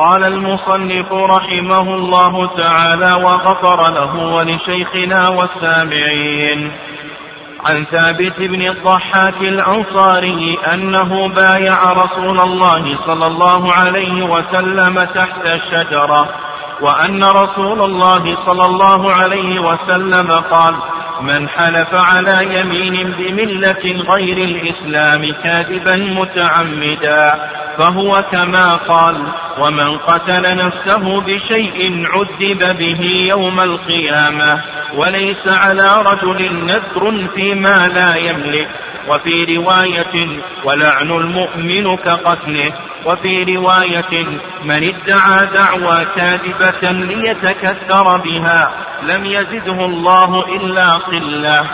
قال المصنف رحمه الله تعالى وغفر له ولشيخنا والسامعين عن ثابت بن الضحاك الأنصاري أنه بايع رسول الله صلى الله عليه وسلم تحت الشجرة وأن رسول الله صلى الله عليه وسلم قال من حلف على يمين بملة غير الإسلام كاذبا متعمدا فهو كما قال ومن قتل نفسه بشيء عذب به يوم القيامة وليس على رجل نذر فيما لا يملك. وفي رواية ولعن المؤمن كقتله. وفي رواية من ادعى دعوى كاذبة ليتكثر بها لم يزده الله إلا قلة.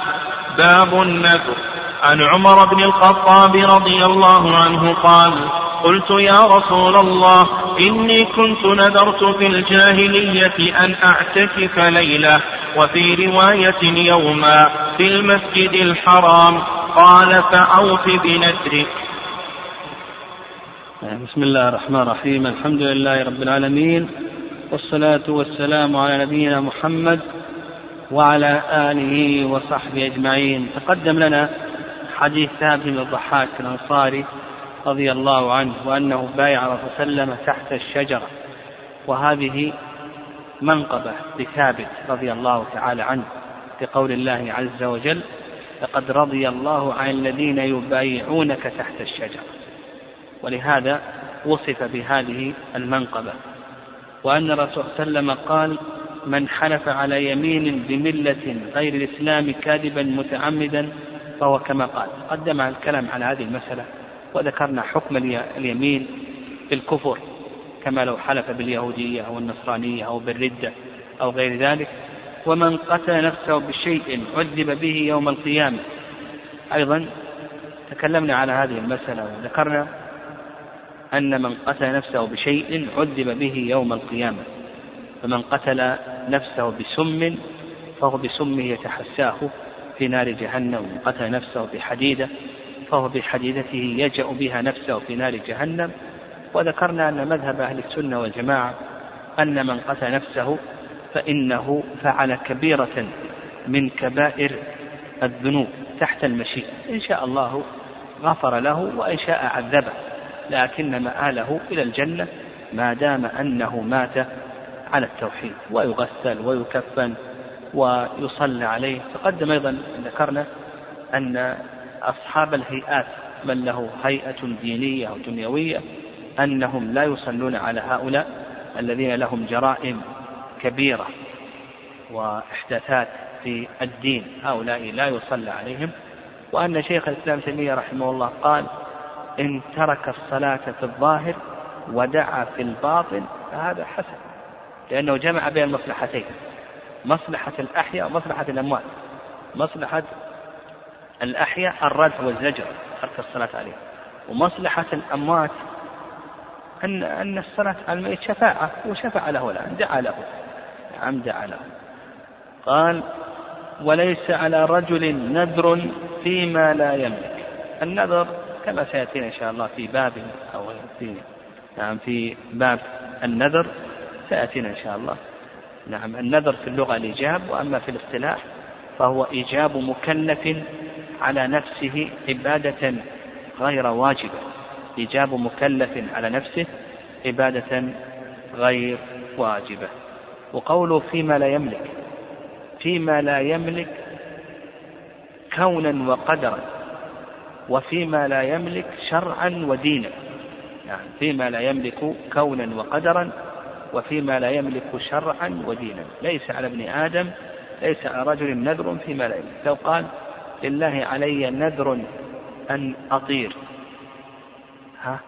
باب النذر. عن عمر بن الخطاب رضي الله عنه قال قلت يا رسول الله إني كنت نذرت في الجاهلية أن أعتكف ليلة وفي رواية يوما في المسجد الحرام قال فأوف بنذرك. بسم الله الرحمن الرحيم الحمد لله رب العالمين والصلاة والسلام على نبينا محمد وعلى آله وصحبه أجمعين. تقدم لنا حديث ثابت بن الضحاك الأنصاري رضي الله عنه وأنه بايع عليه وسلم تحت الشجرة. وهذه منقبة لثابت رضي الله تعالى عنه بقول الله عز وجل لقد رضي الله عن الذين يبايعونك تحت الشجرة ولهذا وصف بهذه المنقبة. وأن الرسول صلى الله عليه وسلم قال من حلف على يمين بملة غير الإسلام كاذبا متعمدا فهو كما قال قدم الكلام على هذه المسألة. وذكرنا حكم اليمين بالكفر كما لو حلف باليهودية أو النصرانية أو بالردة أو غير ذلك. ومن قتل نفسه بشيء عذب به يوم القيامة. أيضا تكلمنا على هذه المسألة وذكرنا أن من قتل نفسه بشيء عذب به يوم القيامة. فمن قتل نفسه بسم فهو بسمه يتحساه في نار جهنم. ومن قتل نفسه بحديدة فهو بحديدته يجأ بها نفسه في نار جهنم. وذكرنا أن مذهب أهل السنة والجماعة أن من قتل نفسه فإنه فعل كبيرة من كبائر الذنوب تحت المشيئة إن شاء الله غفر له وإن شاء عذبه لكن مآله إلى الجنة ما دام أنه مات على التوحيد. ويغسل ويكفن ويصلى عليه. تقدم أيضا ذكرنا أن أصحاب الهيئات من له هيئة دينية أو دنيوية أنهم لا يصلون على هؤلاء الذين لهم جرائم كبيرة وإحداثات في الدين. هؤلاء لا يصلى عليهم. وأن شيخ الإسلام تيمية رحمه الله قال إن ترك الصلاة في الظاهر ودعا في الباطن فهذا حسن لأنه جمع بين المصلحتين مصلحة الأحياء ومصلحة الأموات. مصلحة الأحياء الردع والزجر ترك الصلاة عليه ومصلحة الأموات أن أن الصلاة على الميت شفاعة وشفع له الآن دعا له. نعم دعا له. قال وليس على رجل نذر فيما لا يملك. النذر كما سيأتينا إن شاء الله في باب أو في نعم في باب النذر سيأتينا إن شاء الله. نعم النذر في اللغة الإيجاب وأما في الاصطلاح فهو إيجاب مكلف على نفسه عبادة غير واجبة. إيجاب مكلف على نفسه عبادة غير واجبة. وقوله فيما لا يملك فيما لا يملك كونا وقدرا وفيما لا يملك شرعا ودينا. يعني فيما لا يملك كونا وقدرا وفيما لا يملك شرعا ودينا. ليس على ابن آدم ليس على رجل نذر فيما لا يملك لو قال لله علي نذر أن أطير. ها؟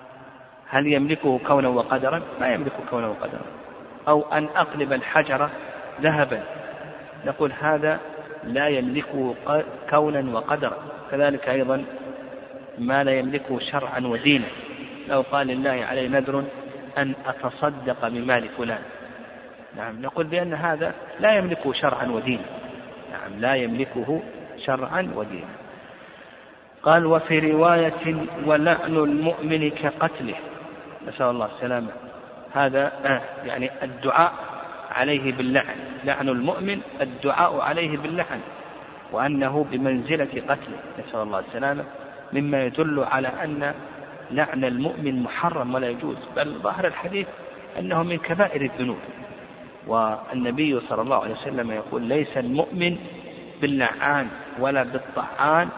هل يملكه كونا وقدرا؟ ما يملك كونا وقدرا. أو أن أقلب الحجر ذهبا. نقول هذا لا يملكه كونا وقدرا. كذلك أيضا ما لا يملكه شرعا ودينا. لو قال لله علي نذر أن أتصدق بمال فلان. نعم نقول بأن هذا لا يملكه شرعا ودينا. نعم لا يملكه شرعا ودينا. قال وفي رواية ولعن المؤمن كقتله. نسأل الله السلامة. هذا آه يعني الدعاء عليه باللعن. لعن المؤمن الدعاء عليه باللعن. وأنه بمنزلة قتله. نسأل الله السلامة. مما يدل على أن لعن المؤمن محرم ولا يجوز. بل ظاهر الحديث أنه من كبائر الذنوب. والنبي صلى الله عليه وسلم يقول ليس المؤمن باللعان ولا بالطعان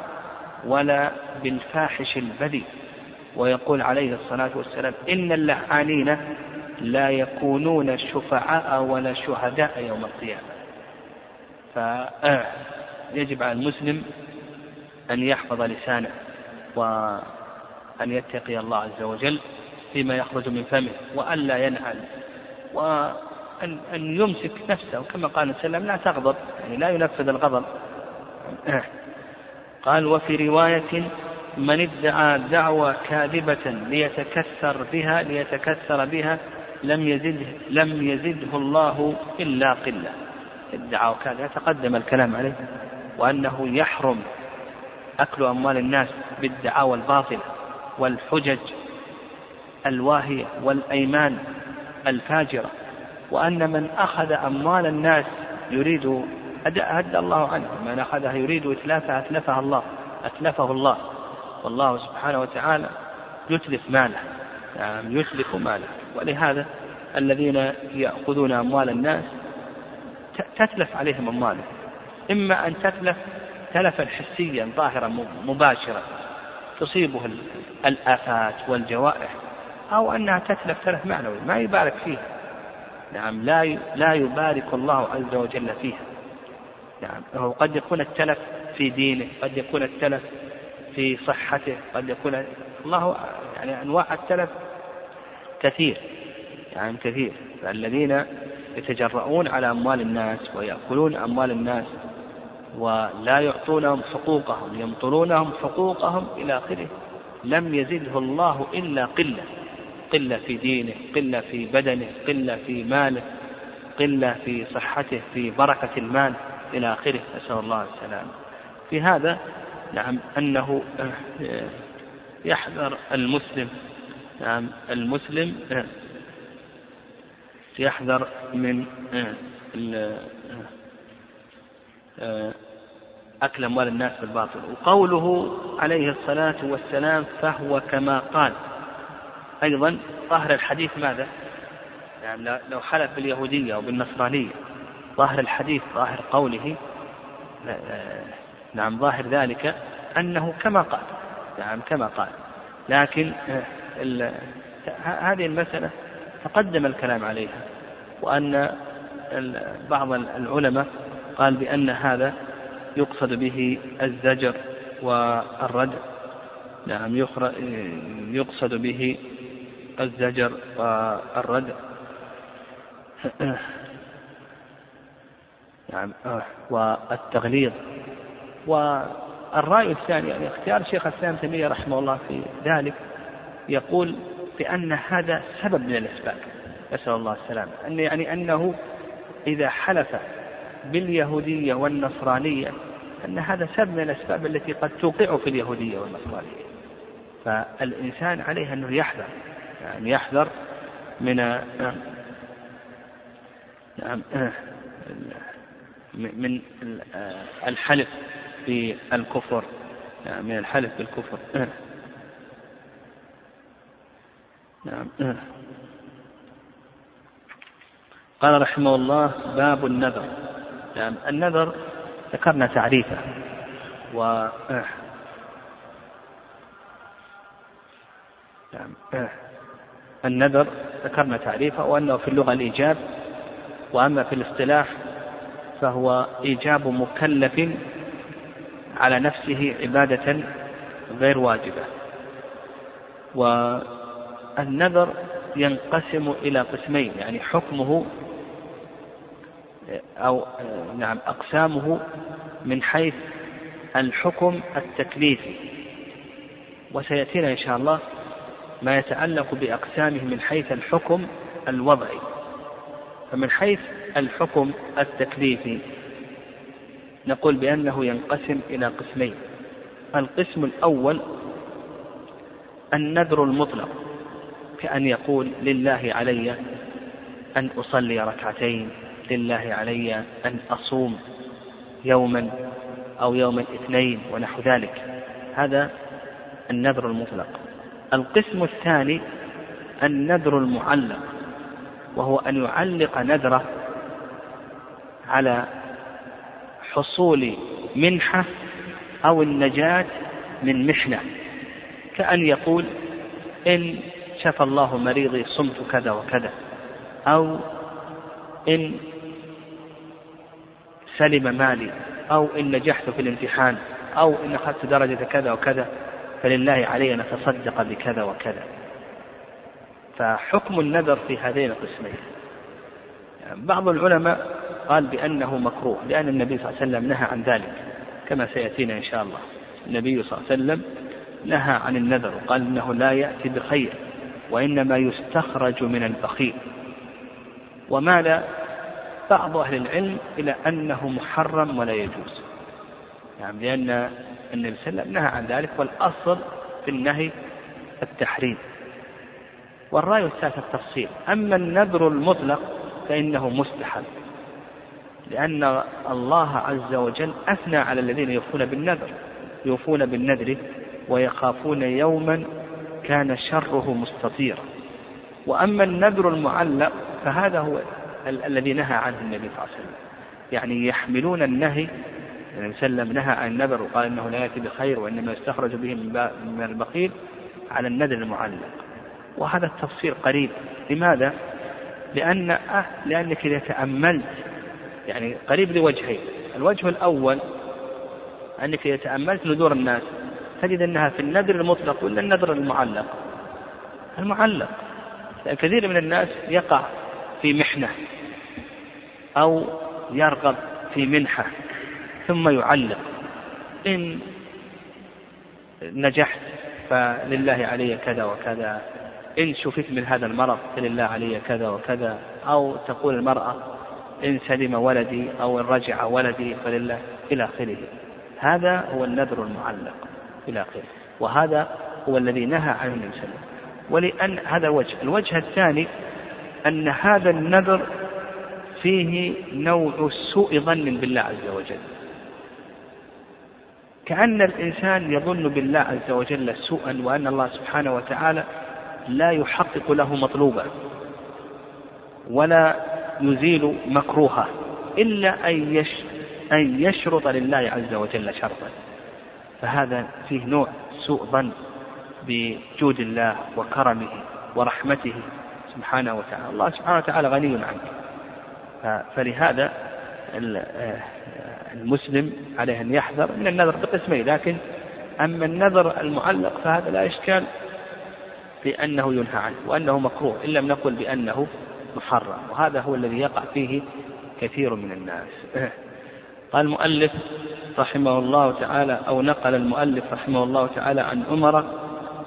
ولا بالفاحش البذيء. ويقول عليه الصلاة والسلام إن اللعانين لا يكونون شفعاء ولا شهداء يوم القيامة. فيجب على المسلم أن يحفظ لسانه وأن يتقي الله عز وجل فيما يخرج من فمه وألا ينعل وأن أن يمسك نفسه كما قال صلى الله عليه وسلم لا تغضب يعني لا ينفذ الغضب. قال وفي رواية من ادعى دعوى كاذبة ليتكثر بها ليتكثر بها لم يزده لم يزده الله إلا قلة. ادعى كاذبة تقدم الكلام عليه. وأنه يحرم أكل أموال الناس بالدعاوى الباطلة والحجج الواهية والأيمان الفاجرة. وأن من أخذ أموال الناس يريد أدى الله عنه. من أخذها يريد إتلافها أتلفها الله أتلفه الله. والله سبحانه وتعالى يتلف ماله. يعني يتلف ماله. ولهذا الذين يأخذون أموال الناس تتلف عليهم أموالهم. إما أن تتلف تلفا حسيا ظاهرا مباشرا. تصيبه الآفات والجوائح أو أنها تتلف تلف معنوي ما يبارك فيها. نعم لا لا يبارك الله عز وجل فيها. نعم هو قد يكون التلف في دينه قد يكون التلف في صحته قد يكون الله يعني أنواع التلف كثير يعني كثير. الذين يتجرؤون على أموال الناس ويأكلون أموال الناس ولا يعطونهم حقوقهم يمطلونهم حقوقهم إلى آخره. لم يزده الله إلا قلة. قلة في دينه قلة في بدنه قلة في ماله قلة في صحته في بركة المال إلى آخره. نسأل الله السلامة في هذا نعم أنه آه، يحذر المسلم نعم المسلم آه، يحذر من آه، أكل أموال الناس بالباطل. وقوله عليه الصلاة والسلام فهو كما قال أيضا ظاهر الحديث ماذا؟ يعني لو حلف باليهودية أو بالنصرانية ظاهر الحديث ظاهر قوله نعم ظاهر ذلك أنه كما قال نعم كما قال لكن هذه المسألة تقدم الكلام عليها وأن بعض العلماء قال بأن هذا يقصد به الزجر والردع نعم يقصد به الزجر والردع نعم. والتغليظ. والرأي الثاني يعني اختيار شيخ الإسلام تيمية رحمه الله في ذلك يقول بأن هذا سبب من الأسباب نسأل الله السلامة. أن يعني أنه إذا حلف باليهودية والنصرانية أن هذا سبب من الأسباب التي قد توقع في اليهودية والنصرانية. فالإنسان عليه أنه يحذر. يعني يحذر من نعم من الحلف بالكفر نعم من الحلف بالكفر نعم قال رحمه الله باب النذر. نعم النذر ذكرنا تعريفه و نعم النذر ذكرنا تعريفه وأنه في اللغة الإيجاب وأما في الاصطلاح فهو إيجاب مكلف على نفسه عبادة غير واجبة. والنذر ينقسم إلى قسمين يعني حكمه أو نعم أقسامه من حيث الحكم التكليفي. وسيأتينا إن شاء الله ما يتعلق بأقسامه من حيث الحكم الوضعي. فمن حيث الحكم التكليفي نقول بأنه ينقسم إلى قسمين. القسم الأول النذر المطلق كأن يقول لله علي أن أصلي ركعتين لله علي أن أصوم يوما أو يوم الاثنين ونحو ذلك. هذا النذر المطلق. القسم الثاني النذر المعلق وهو أن يعلق نذره على حصول منحة أو النجاة من محنة كأن يقول إن شفى الله مريضي صمت كذا وكذا أو إن سلم مالي أو إن نجحت في الامتحان أو إن أخذت درجة كذا وكذا. فلله علي أن أتصدق بكذا وكذا. فحكم النذر في هذين القسمين. يعني بعض العلماء قال بأنه مكروه لأن النبي صلى الله عليه وسلم نهى عن ذلك كما سيأتينا إن شاء الله. النبي صلى الله عليه وسلم نهى عن النذر وقال إنه لا يأتي بخير وإنما يستخرج من البخيل. ومال بعض أهل العلم إلى أنه محرم ولا يجوز. يعني لأن النبي صلى الله عليه وسلم نهى عن ذلك والأصل في النهي التحريم. والرأي الثالث التفصيل. أما النذر المطلق فإنه مستحب لأن الله عز وجل أثنى على الذين يوفون بالنذر يوفون بالنذر ويخافون يوما كان شره مستطيرا. وأما النذر المعلق فهذا هو ال- الذي نهى عنه النبي صلى الله عليه وسلم. يعني يحملون النهي وسلم نهى عن النذر وقال إنه لا يأتي بخير وإنما يستخرج به من البخيل على النذر المعلق. وهذا التفصيل قريب. لماذا؟ لأن أه لأنك إذا تأملت يعني قريب لوجهين. الوجه الأول أنك إذا تأملت نذور الناس تجد أنها في النذر المطلق ولا النذر المعلق؟ المعلق. لأن كثير من الناس يقع في محنة أو يرغب في منحة. ثم يعلق إن نجحت فلله علي كذا وكذا. إن شفيت من هذا المرض فلله علي كذا وكذا. أو تقول المرأة إن سلم ولدي أو إن رجع ولدي فلله إلى آخره. هذا هو النذر المعلق إلى آخره. وهذا هو الذي نهى عنه النبي صلى الله عليه وسلم. ولأن هذا وجه. الوجه الثاني أن هذا النذر فيه نوع سوء ظن بالله عز وجل. كأن الإنسان يظن بالله عز وجل سوءا وأن الله سبحانه وتعالى لا يحقق له مطلوبه ولا يزيل مكروهه إلا أن أن يشرط لله عز وجل شرطا. فهذا فيه نوع سوء ظن بجود الله وكرمه ورحمته سبحانه وتعالى. الله سبحانه وتعالى غني عنك. فلهذا المسلم عليه أن يحذر من النذر بقسمين لكن أما النذر المعلق فهذا لا إشكال بأنه ينهى عنه وأنه مكروه إن لم نقل بأنه محرم وهذا هو الذي يقع فيه كثير من الناس. قال المؤلف رحمه الله تعالى أو نقل المؤلف رحمه الله تعالى عن عمر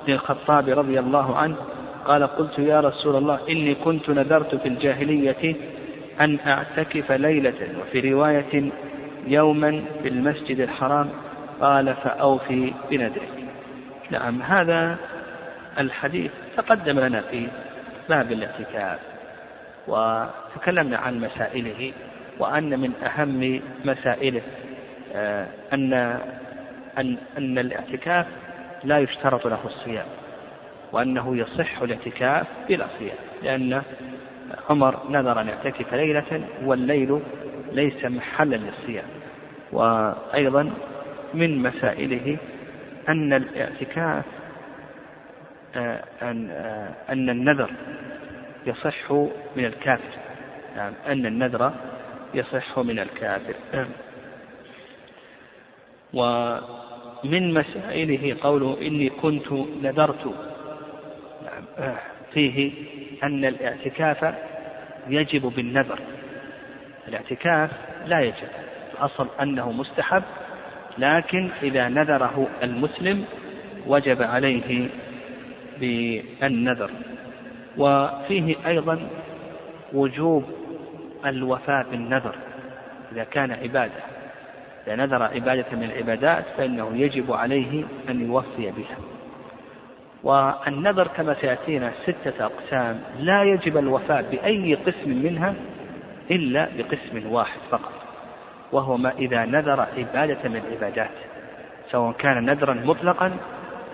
بن الخطاب رضي الله عنه قال قلت يا رسول الله إني كنت نذرت في الجاهلية أن أعتكف ليلة وفي رواية يوما في المسجد الحرام قال فأوفي بنذرك. نعم هذا الحديث تقدم لنا في باب الاعتكاف وتكلمنا عن مسائله وأن من أهم مسائله آه، أن أن أن الاعتكاف لا يشترط له الصيام وأنه يصح الاعتكاف بلا صيام لأن عمر نذر أن يعتكف ليلة والليل ليس محلا للصيام. وأيضا من مسائله أن الاعتكاف آه، أن آه، أن النذر يصح من الكافر. يعني أن النذر يصح من الكافر. ومن مسائله قوله إني كنت نذرت. نعم، فيه أن الاعتكاف يجب بالنذر. الاعتكاف لا يجب الأصل أنه مستحب لكن إذا نذره المسلم وجب عليه بالنذر. وفيه أيضا وجوب الوفاء بالنذر إذا كان عبادة. إذا نذر عبادة من العبادات فإنه يجب عليه أن يوفي بها. والنذر كما سيأتينا ستة أقسام لا يجب الوفاء بأي قسم منها إلا بقسم واحد فقط وهو ما إذا نذر عبادة من العبادات سواء كان نذرا مطلقا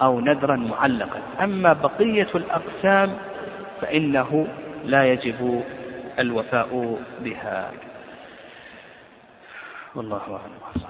أو نذرا معلقا. أما بقية الأقسام فإنه لا يجب الوفاء بها. والله أعلم.